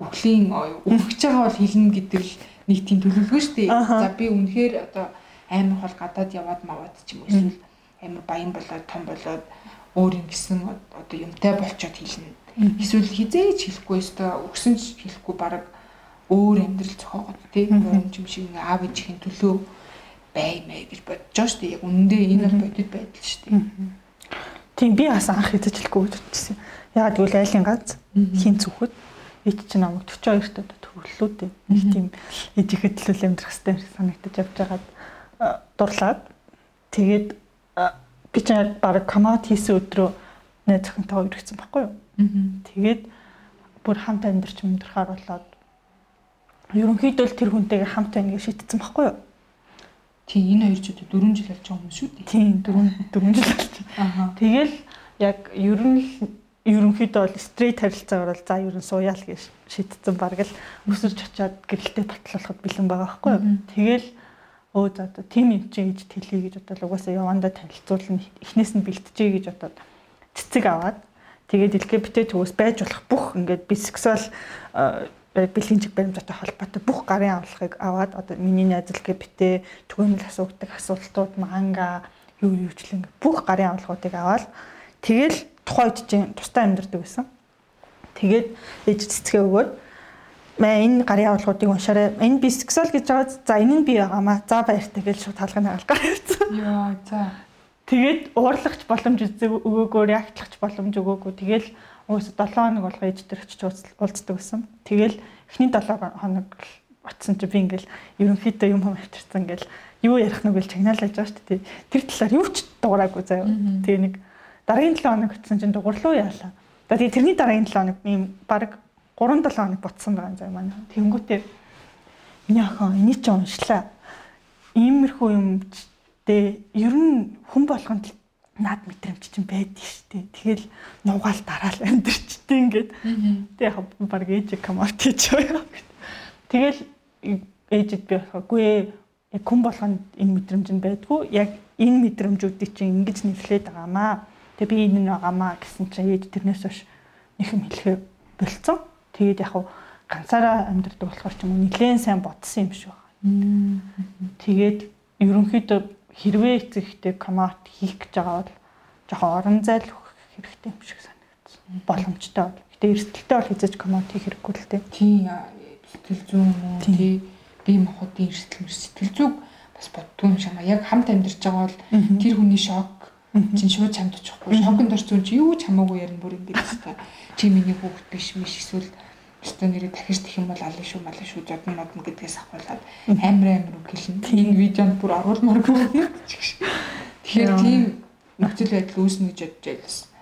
өвлийн өвөгч байгаа бол хэлнэ гэдэг л нэг тийм төлөвлөгөө шүү дээ. За би үнэхээр одоо амар хол гадаад яваад маваад ч юм уу эсвэл амар баян болоод том болоод өөр юм гисэн одоо юмтай болчоод хэлнэ. Эсвэл хизээч хэлэхгүй өстой өгсөн ч хэлэхгүй бараг өөр амьдрал зохиогоод тий юм юм шиг аав ээжийн төлөө бай мэй гэж бодож байгаа шүү дээ. Яг үнэндээ энэ бол бодит байдал шүү дээ. Тийм би бас анх хийж хэлэхгүй үзчихсэн. Яагаад гэвэл айлын гац хин зүхэд ич чинь намайг 42 тад төрлөө дээ. Нэг тийм ээжихэд төлөв амьдрах хэрэгтэй санагдаж явж байгаад дурлаад тэгээд би ч яг баг комат хийсэн өдрөө найз охинтойгоо иргэсэн байхгүй юу. Тэгээд бүр хамт амьдарч амьдрахаар болоод ерөнхийдөө л тэр хүнтэйгээ хамт байна гэж шийдсэн байхгүй юу. Тийм энэ хоёр ч одоо 4 жил болж байгаа юм шүү дээ. Тийм 4 4 жил болж байна. Тэгэл яг ер нь л ерөнхийдөө бол стрейт харилцаагаар бол за ер нь сууяал гэж шийдсэн баг л өсөрч очиад гэрэлтэй батлуулахад бэлэн байгаа байхгүй юу. Тэгэл өө за одоо тим юм чи ээж тэлье гэж бодоод угаасаа явандаа танилцуулна эхнээс нь бэлтжээ гэж бодоод цэцэг аваад тэгээд LGBT төгөөс байж болох бүх ингээд бисексуал бэлгийн чиг баримттай холбоотой бүх гарын авлагыг аваад одоо миний найз LGBT түгээмэл асуудаг асуултууд манга юу юучлэн бүх гарын авлагуудыг аваад тэгэл тухайн үед чинь тустай амьдардаг байсан. Тэгээд ээж цэцгээ өгөөд маа энэ гарын авлагуудыг уншаарай. Энэ бисексуал гэж байгаа за энэ нь би байгаамаа. За баяртай гэж шууд хаалганы хаалгаар явцсан. Яа за. Тэгээд уурлагч боломж өгөөгөө, реактлахч боломж өгөөгөө. Тэгэл Өөс 7 хоног болго ээж дээр очиж уулздаг байсан. Тэгэл эхний 7 хоног очсон чи би ингээл ерөнхийдөө юм юм авчирсан ингээл юу ярих нүг л чагнаалж байгаа шүү дээ. Тэр талаар юу ч дуураагүй заяа. Тэгээ нэг дараагийн 7 хоног очсон чинь дугурлуу яалаа. Тэгээ тэрний дараагийн 7 хоног ийм баг 3 7 хоног ботсон байгаа заяа манай. Тэнгүүтээ миний охин энийг ч уншлаа. Иймэрхүү юм дээ ер нь хүн болгонд над мэдрэмж чинь байдаг шүү дээ. Тэгэл нугаал дараал амьдрчтэй ингээд. Тэг яг баг ээж коммент байгаа. Тэгэл ээжэд би болохгүй яг хүн болгонд энэ мэдрэмж нь байдгүй. Яг энэ мэдрэмжүүдийг чинь ингэж нэрлээд байгаамаа. Тэг би энэ нь байгаамаа гэсэн чинь ээж тэрнээс хойш нэхэм хэлэхээ болцсон. Тэгээд яг ганцаараа амьдрдаг болохоор ч юм уу нэлээд сайн бодсон юм шиг байна. Тэгээд ерөнхийдөө хэрвээ эцэгтэй комат хийх гэж байгаа бол жоохон орон зайл өгөх хэрэгтэй юм шиг санагдсан. Боломжтой бол. Гэтэ эрсдэлтэй бол хязгаарч комат хийх хэрэггүй л дээ. Тийм сэтгэл зүйн мөн тий бие махбодын эрсдэл сэтгэл зүг бас боддгүй юм шиг байна. Яг хамт амьдарч байгаа бол тэр хүний шок чинь шууд чамд очихгүй. Шоконд орсон чи юу ч хамаагүй ярина бүр ингэж хэвээр. Чи миний хүүхэд биш миш эсвэл өстө нэрээ дахиж тэх юм бол аль шүү мал шүү жодно модно гэдгээс ахуулаад амар амар үг хэлнэ. Энэ видеонд бүр оруулмааргүй. Тэгэхээр тийм нөхцөл байдал үүснэ гэж бодож байлаа.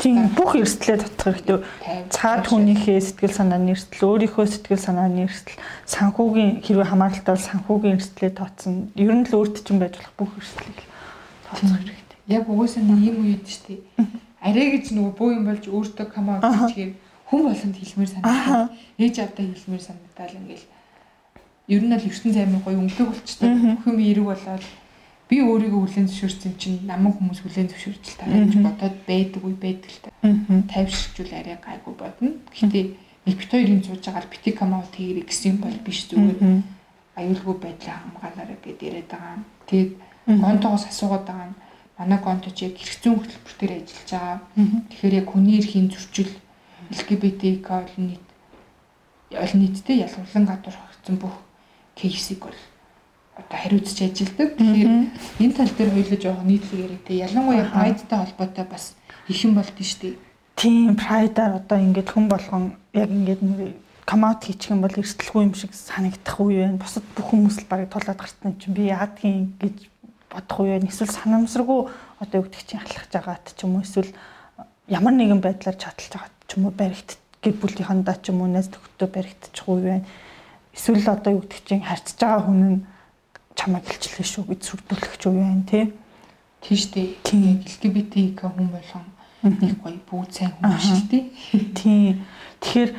Тийм бүх эрсдлээ татах хэрэгтэй. Цаад хүнийхээ сэтгэл санааны эрсдэл, өөрийнхөө сэтгэл санааны эрсдэл, санхүүгийн хэрвээ хамааралтай бол санхүүгийн эрсдлээ тооцсон. Ер нь л өөрт чинь байж болох бүх эрсдлийг тооцох хэрэгтэй. Яг угаасаа нэг юм үед шүү дээ. Арай гэж нөгөө бөө юм болж өөртөө камаа хийчихээр хүн болгонд хэлмээр санагдал. Ээж авдаа хэлмээр санагдал ингээл ер нь л ертөнц аймаг гоё өнгөлөг болчтой. Бүх юм эерэг болоод би өөрийгөө хүлэн зөвшөөрсөн чинь намайг хүмүүс хүлэн зөвшөөрч таа гэж бодоод байдаг үе байдаг л та. Тайвширчул арай гайгүй бодно. Гэхдээ хоёрын сууж байгаа л бити камаут хийрэг гэсэн бол биш зүгээр аюулгүй байдлаа хамгаалаарай гэдээ яриад байгаа. Тэгээд гонтоогоос асуугаад байгаа нь манай гонточ яг хэрэгцүүн хөтөлбөр дээр ажиллаж байгаа. Тэгэхээр яг хүний эрхийн зөрчил LGBT олон нийт олон нийттэй ялгарлан гадуурхагдсан бүх кейсийг бол одоо хариуцж ажилдаг. Тэгэхээр энэ тал дээр хоёулаа жоохон нийтлэг яриад те ялангуяа прайдтай холбоотой бас их юм болд нь штеп. Тийм прайдаар одоо ингээд хүн болгон яг ингээд нэг коммент хийчих юм бол эрсдэлгүй юм шиг санагдах үе байна. Бусад бүх хүмүүс л барыг тулаад гарсан чинь би яадгийн гэж бодох уу вэ? Эсвэл санамсаргүй одоо гэдэг чинь алхаж байгаад ч юм уу эсвэл ямар нэгэн байдлаар чадалж байгаад ч юм уу баригт гэр бүлийнхандаа ч юм уу найз нөхдөд баригдчих уу вэ? Эсвэл одоо юу гэдэг чинь харьцаж байгаа хүн нь чамайг илчлээ шүү гэж сүрдүүлэх юу вэ тий? Тийштэй яг LGBT хүн болгон нэг гоё бүгд сайн хүн шүү дээ. Тий. Тэгэхээр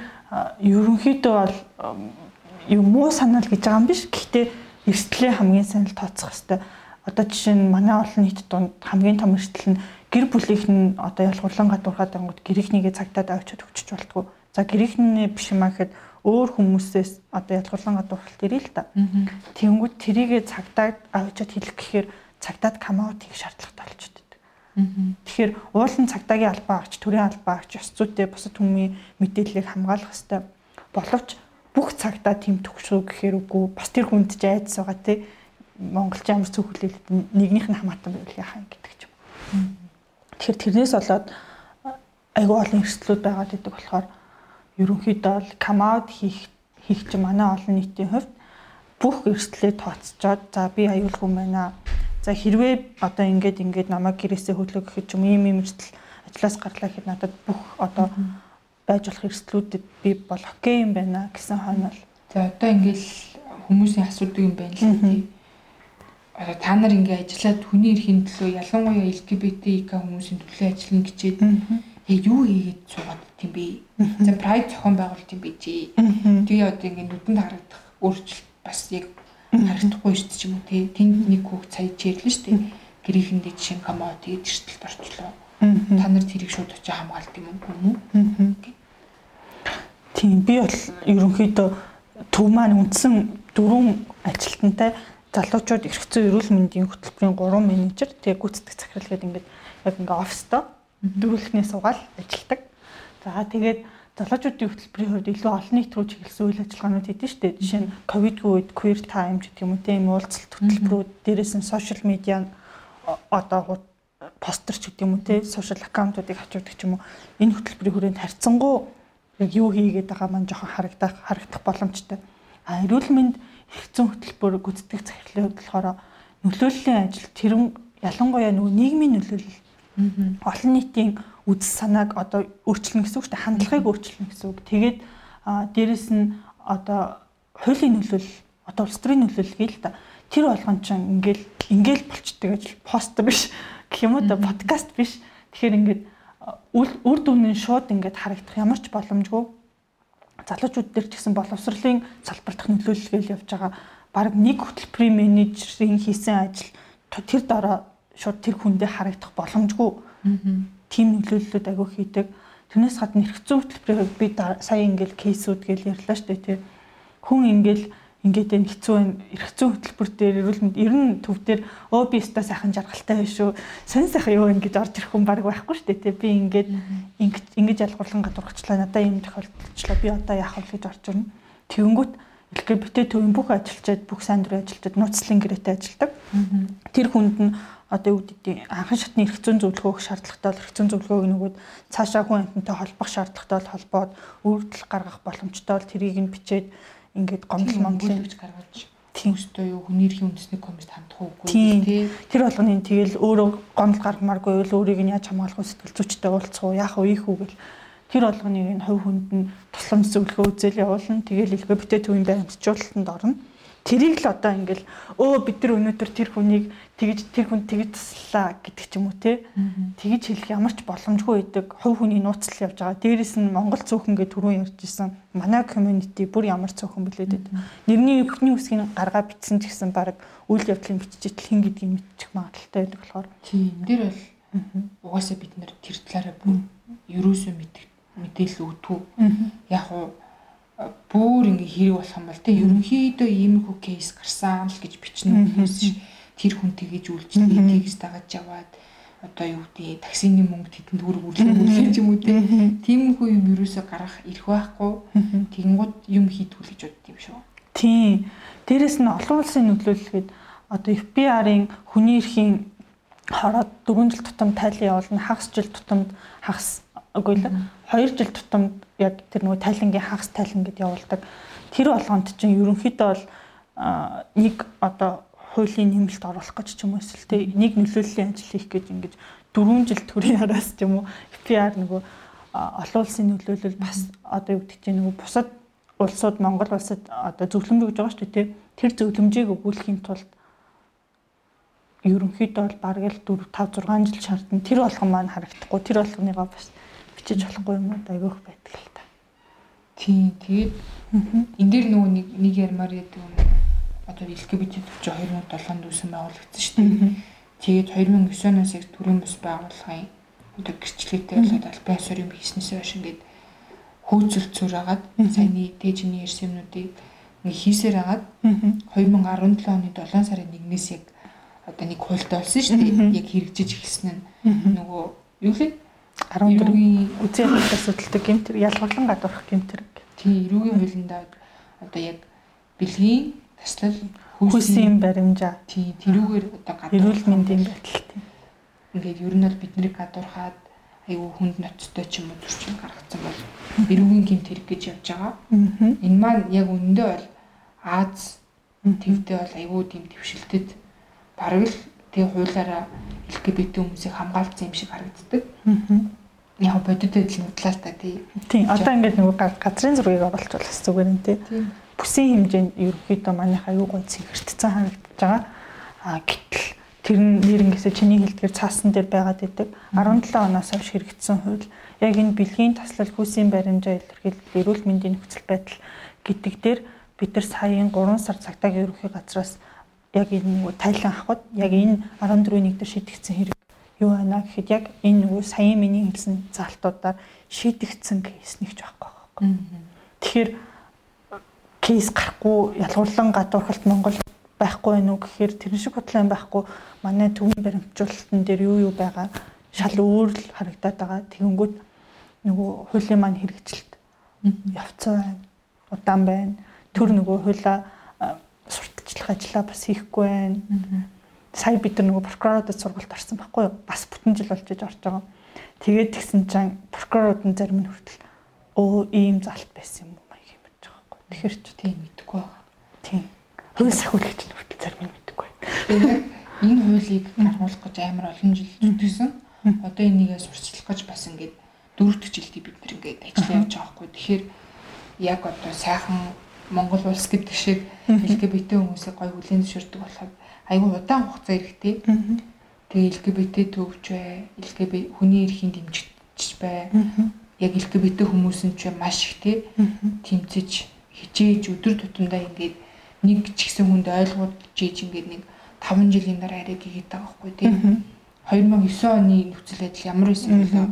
ерөнхийдөө бол юм муу санаал гэж байгаа юм биш. Гэхдээ эрсдлээ хамгийн сайн л тооцох хэрэгтэй. Одоо жишээ нь манай олон нийт донд хамгийн том эрсдэл нь гэр бүлийнх нь одоо ялгуурлан гадуурхаад ангууд гэрийнхнийгээ цагтаад авчиад өгчөж болтгоо. За гэрийнхний биш юм ахэд өөр хүмүүсээс одоо ялгуурлан гадуурхалт ирээ л та. Тэнгүүд тэрийгээ цагтаад авчиад хэлэх гэхээр цагтаад камаут хийх шаардлагатай болчиход Тэгэхээр уулын цагдаагийн албаа агч, төрийн албаа агч ёс зүйтэй бусад хүмүүийн мэдээллийг хамгаалах хэрэгтэй. Боловч бүх цагтаа тийм төгсөө гэхээр үгүй бас тэр хүнд ч айдас байгаа тий. Монголч ямар зөв хүлээлт нэгнийх нь хамаатан байвал яхаа гэдэг ч юм. Тэгэхээр тэрнээс болоод айгүй олон эрсдлүүд байгаад идэг болохоор ерөнхийдөө л камаут хийх хийх чинь манай олон нийтийн хувьд бүх эрсдлээ тооцчоод за би аюулгүй байна За хэрвээ одоо ингээд ингээд намайг гэрээсээ хөдлөө гэхэд юм ийм ийм эрсдэл ажлаас гарлаа гэхэд надад бүх одоо байж болох эрсдлүүдэд би бол окей юм байна гэсэн хойнол. За одоо ингээд хүмүүсийн асуудаг юм байна л тий. Одоо та нар ингээд ажиллаад хүний эрхийн төлөө ялангуяа LGBTQ хүмүүсийн төлөө ажиллана гэчээд яг юу хийгээд суугаад тийм бэ? За прайд зохион байгуулалт юм бэ чи. Тэгээ одоо ингээд нүдэнд харагдах өөрчлөлт бас яг харагдахгүй шүү дээ юм уу тий. Тэнд нэг хүүхд сая чирлэн шүү дээ. Гэрийнхэндээ жишээ нь комод тэгээд эрсдэлд орчлоо. Та нар тэрийг шууд очиж хамгаалт юм уу? Тийм би бол ерөнхийдөө төв маань үндсэн дөрвөн ажилтнтай залуучууд эрх зүйн эрүүл мэндийн хөтөлбөрийн 3 менежер тэгээ гүйцэтгэх захирал гэдэг ингээд яг ингээ оффистой дөрвөлхнээ суугаал ажилтдаг. За тэгээд залуучуудын хөтөлбөрийн хувьд илүү олон нийт рүү чиглэсэн үйл ажиллагаанууд хийдэж штэ. Жишээ нь ковидгүй үед queer time гэдэг юм уу тийм уулзалт хөтөлбөрүүд дээрээс нь сошиал медиа одоо постэр ч гэдэг юм уу тийм сошиал аккаунтуудыг хавчдаг ч юм уу энэ хөтөлбөрийн хүрээнд харьцангуй яг юу хийгээд байгаа маань жоохон харагдах харагдах боломжтой. А эрүүл мэнд хэрэгцэн хөтөлбөр гүйцэтгэх захирлын болохоор нөлөөллийн ажил тэрэн ялангуяа нөгөө нийгмийн нөлөөлөл олон нийтийн үзэл санааг одоо өөрчлөн гэсэн үг шүү дээ. Хандлагыг өөрчлөн гэсэн үг. Тэгээд дээрэс нь одоо хуулийн нөлөөлөл одоо улс төрийн нөлөөлөл гээл та. Тэр болгон ч ингээл ингээл болчдөг ажил постэр биш гэх юм уу да подкаст биш. Тэгэхээр ингээд үр дүн нь шууд ингээд харагдах ямар ч боломжгүй залуучууд дээр ч гэсэн боловсролын салбар дах нөлөөлөл гээл явж байгаа. Бараг нэг хөтөлбөрийн менежерийн хийсэн ажил тэр дараа шууд тэр хүндээ харагдах боломжгүй тийм нөлөөллүүд агиу хийдэг. Тэрнээс гадна эрх зүйн хөтөлбөрийн би сая ингээл кейсүүд гэж ярьлаа шүү дээ тий. Хүн ингээл ингээд энэ хэцүү байна. Эрх зүйн хөтөлбөр дээр эрүүл мэнд ер нь төв дээр өө би өстой сайхан жаргалтай байх шүү. Сонь сайхан юу ингэж орж ирэх хүн баг байхгүй шүү дээ тий. Би ингээд ингэж ялгуурлан гадуурхачлаа. Надаа юм тохиолдолчлоо. Би одоо яах вэ гэж орж ирнэ. Тэгэнгүүт LGBT төвийн бүх ажилчид бүх сайн дурын ажилчид нууцлын гэрээтэй ажилдаг. Тэр хүнд нь одоо юу гэдэг анхан шатны эрх зүйн зөвлөгөө өгөх шаардлагатай бол эрх зүйн зөвлөгөөг нөгөөд цаашаа хүн амьтантай холбох шаардлагатай бол холбоод үйлдэл гаргах боломжтой бол тэрийг нь бичээд ингээд гомдол момдлын гэж гаргаж тиймстэй юу хүний эрхийн үндэсний комист хандах уугүй тий. Тэр болгоны тэгэл өөрөө гомдол гаргамааргүй бол өөрийг нь яаж хамгаалах вэ сэтгэл зүйчтэй уулзах уу яах вэ ийх үү гэл. Тэр болгоныг нь хувь хүнд нь тусламж зөвлөгөө үзэл явуулна. Тэгэл LGBT төвийн баримтжуулалтанд орно Тэрийг л одоо ингээл өө бид нар өнөөдөр тэр хүнийг тэгж тэр хүн тэгж туслаа гэдэг ч юм уу те. Тэгж хэлэх ямар ч боломжгүй байдаг. Хувь хүний нууцлал явж байгаа. Дээрээс нь Монгол цөөхөн гэж түрүүн ярьж исэн. Манай community бүр ямар цөөхөн блээд байдаг. Нэрний өвхний үсгийг гаргаа бичсэн ч гэсэн баг үйл явдлын бичижтэл хин гэдгийг мэдчих магадaltaй байдаг болохоор. Тийм. Тэр бол угаасаа бид нар тэр талаараа бүр ерөөсөө мэдээлэл өгдөг. Яг уу бүр ингээ хэрэг болох юм бол тэ ерөнхийдөө иймэрхүү кейс гарсан л гэж бичнэ үгнээс тэр хүн тэгэж үйлчлээ тэгж дагаж яваад одоо юу гэдэг таксины мөнгө тэдэнд хөрөг үрлэх юм уу те. Тиймэрхүү юм юусоо гарах ирэх байхгүй. Тэгэнгუთ юм хийдгүү гэж бодд юм шүү. Тийм. Дээрэс нь олон улсын нөлөөлөлгээд одоо FBR-ын хүний эрхийн хороод 4 жил тутамд тайлан явуулна хагас жил тутамд хагас үгүй л 2 жил тутамд яг тэр нөгөө тайлангийн хагас тайлан гэд явуулдаг. Тэр болгонд чинь ерөнхийдөө бол нэг одоо хуулийн нэмэлт оруулах гэж ч юм уу эсвэл тэ нэг нөлөөллийн ажил хийх гэж ингэж 4 жил төрийн араас ч юм уу PR нөгөө олон улсын нөлөөлөл бас одоо юу гэдэг чинь нөгөө бусад улсууд Монгол улсад одоо зөвлөмж өгж байгаа шүү дээ тэр зөвлөмжийг өгүүлэхийн тулд ерөнхийдөө бол бараг л 4 5 6 жил шаардна. Тэр болгон маань харагдахгүй. Тэр болгоныгоо бас бичиж болохгүй юм уу? Айгүйх байдаг л та. Тийм тэгээд энэ дээр нөгөө нэг нэг ярмаар яадаг юм. Одоо LGBT төвч 2007 онд үүсэн байгуулагдсан шүү дээ. Тэгээд 2009 оноос яг төрийн бус байгууллагын одоо гэрчлэгтэй болоод албан ёсоор юм хийснээс хойш ингээд хөөцөлцөөр агаад саяны юмнуудыг ингээ хийсээр агаад 2017 оны 7 сарын 1-ээс яг одоо нэг хуультай болсон шүү дээ. Яг хэрэгжиж эхэлсэн нь нөгөө юу лээ 14-ийн үзэн асуудалтай гэмтэр ялгарлан гадуурх гэмтэр. Тийм, эрүүгийн хуулиндаа одоо яг бэлгийн таслал хүйсийн баримжаа. Тийм, тэрүүгээр одоо гадуурх эрүүл мэндийн байдал тийм. Ингээд ер нь бол биднийг гадуурхаад айгүй хүнд ноцтой ч юм уу төрчин гаргацсан бол эрүүгийн гэмт хэрэг гэж явж байгаа. Энэ маань яг үнэндээ бол Аз төвдөө бол айгүй тийм твшилтэд бараг л тэг хуулаараа LGBT хүмүүсийг хамгаалсан юм шиг харагддаг. Яг бодит байдал мэдлээ л та тий. Тийм. Одоо ингээд нөгөө газрын зургийг оруулах бас зүгээр юм тий. Бүсийн хэмжээнд ерөөхдөө манайх аюу гой цэгэртцэн харагдаж байгаа. А гэтэл тэр нь нэрнгээсээ чиний хэлдгээр цаасан дээр байгаад идэг 17 оноос хойш хэрэгжсэн хууль яг энэ бэлгийн таслал хүүсийн баримжаа илэрхийлэл эрүүл мэндийн нөхцөл байдал гэдэг дээр бид нар саяын 3 сар цагтаагийн ерөнхий газраас яг энэ нөгөө тайлан авахд яг энэ 14-ний дээр шийдэгдсэн хэрэг юу байна гэхэд яг энэ нөгөө саяын миний хэлсэн залтуудаар шийдэгдсэн кейс нэгч байхгүй байхгүй. Тэгэхээр кейс гарахгүй ялгуурлан гадуурхалт Монгол байхгүй байх уу гэхээр тэр шиг бодлоо байхгүй манай төвийн баримтжуулалтын дээр юу юу байгаа шал өөр л харагдаад байгаа. Тэгэнгүүт нөгөө хуулийн маань хэрэгжилт явцсан байна. Удаан байна. Төр нөгөө хуулаа сурталчлах ажлаа бас хийхгүй байна. Сая бид нар нөгөө прокуроруудад сургалт орсон байхгүй юу? Бас бүтэн жил болж иж орж байгаа. Тэгээд тэгсэн чинь прокурорууд нь зарим нь хүртэл өө ийм залт байсан юм уу маяг юм болж байгаа байхгүй. Тэгэхэр ч тийм мэдэхгүй байгаа. Тийм. Хууль сахиулагч нь хүртэл зарим нь. Тэгээд энэ хуулийг гаргуулах гэж амар олон жил зүтгэсэн. Одоо энийгээ сурчлах гэж бас ингээд дөрөвдөг жилдээ бид нар ингээд ажиллаа явж байгаа байхгүй. Тэгэхээр яг одоо сайхан Монгол улс гэдэг шиг LGBT хүмүүсийг гой хүлээн зөвшөөрдөг болоход айгүй удаан хугацаа хэрэгтэй. Тэгээ LGBT төвч бай, LGBT хүний эрхийн дэмжигч бай. Яг LGBT хүмүүс нь ч маш их тий тэмцэж хичээж өдөр тутамдаа ингээд нэг ч ихсэн хүнд ойлгуулж ийж ингээд нэг 5 жилийн дараа арай гигээд байгаа байхгүй тий. 2009 оны нөхцөл байдал ямар байсан бөлөө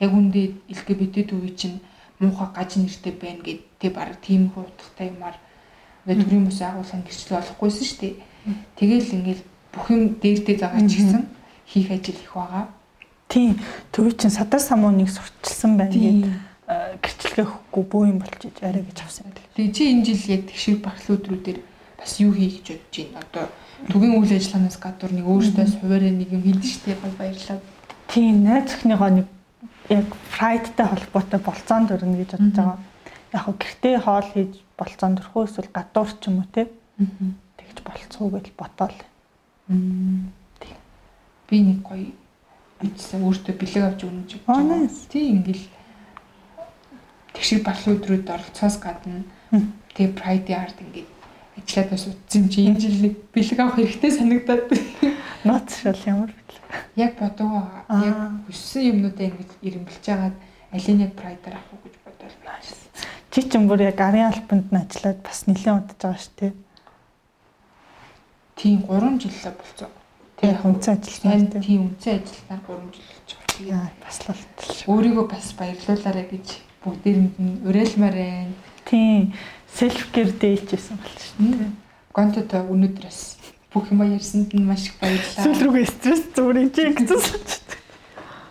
яг үндэ LGBT төвийн чинь муухай гаж нэртэй байна гэд тэг баг тийм хуудахтай юмар. Ингээд төрийн бус агуулгын гэрчлэл болохгүйсэн шүү дээ. Тэгэл ингээд бүх юм дээрдээ байгаа ч гэсэн хийх ажил их байгаа. Тийм. Төвийн чин садар самууныг сурталчилсан байна гэд гэрчлэгээ өгөхгүй бөө юм болж иж арай гэж авсан юм. Тэгээ чи энэ жил яг тэгшэр багцлал өдрүүдээр бас юу хийх гэж бодож байна? Одоо төвийн үйл ажиллагаанаас гадуур нэг өөртөөс хуваараа нэг юм хийдэж штеп баярлалаа. Тийм, найз өхнийгөө нэг яг фрайдтай холбоотой болцоонд өрнө гэж бодож байгаа. Яг гэртээ хоол хийж болцоонд өрхөө эсвэл гадуур ч юм уу те. Тэгж болцоо гэж ботоол. Тийм. Би нэг гоё бичсэн өөртөө бэлэг авч өгнө гэж бодож. Тийм ингээл тэгшиг балхын өдрүүд оролцоос гадна тэгээ прайди арт ингээд ажиллаад бас утсан чи энэ жил нэг бэлэг авах хэрэгтэй санагдаад. Ноц шал ямар Яг бодоо яг хүссэн юмнуудаа ингэж ирэмбэлж байгаад алийг яг прайдаар авах гэж бодвол нааш. Чи ч юм бүр яг арын албанд нь ажиллаад бас нэлээд удаж байгаа шүү дээ. Тийм 3 жилээ болцоо. Тэгээ хүнцэн ажилтнаар тийм хүнцэн ажилтнаар 3 жил болж байгаа. Яа бас л болтол. Өөрийгөө бас баярлуулаарай гэж бүгдээрэнд нь уриалмаар байна. Тийм селф кэр дээчсэн бол шүү дээ. Гонтод өнөөдрөөс бүх юм ярьсанд нь маш их баярлалаа. Сүүл рүүгээ стресс зүгээр чи гэсэн.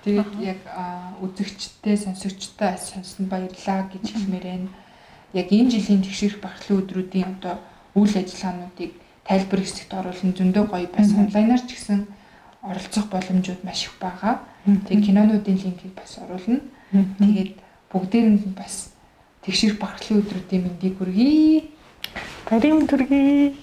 Тэгээд яг үзэгчтэй, сонсогчтой сонсон баярлалаа гэж хэлмээр байна. Яг энэ жилийн тэгшэрх багшлын өдрүүдийн одоо үйл ажиллагаануудыг тайлбар хэсэгт оруулан зөндөө гоё бас онлайнаар ч гэсэн оролцох боломжууд маш их байгаа. Тэгээд кинонуудын линкийг бас оруулна. Тэгээд бүгдээрэнд нь бас тэгшэрх багшлын өдрүүдийн мэндийг хүргэе. Баярын төргий.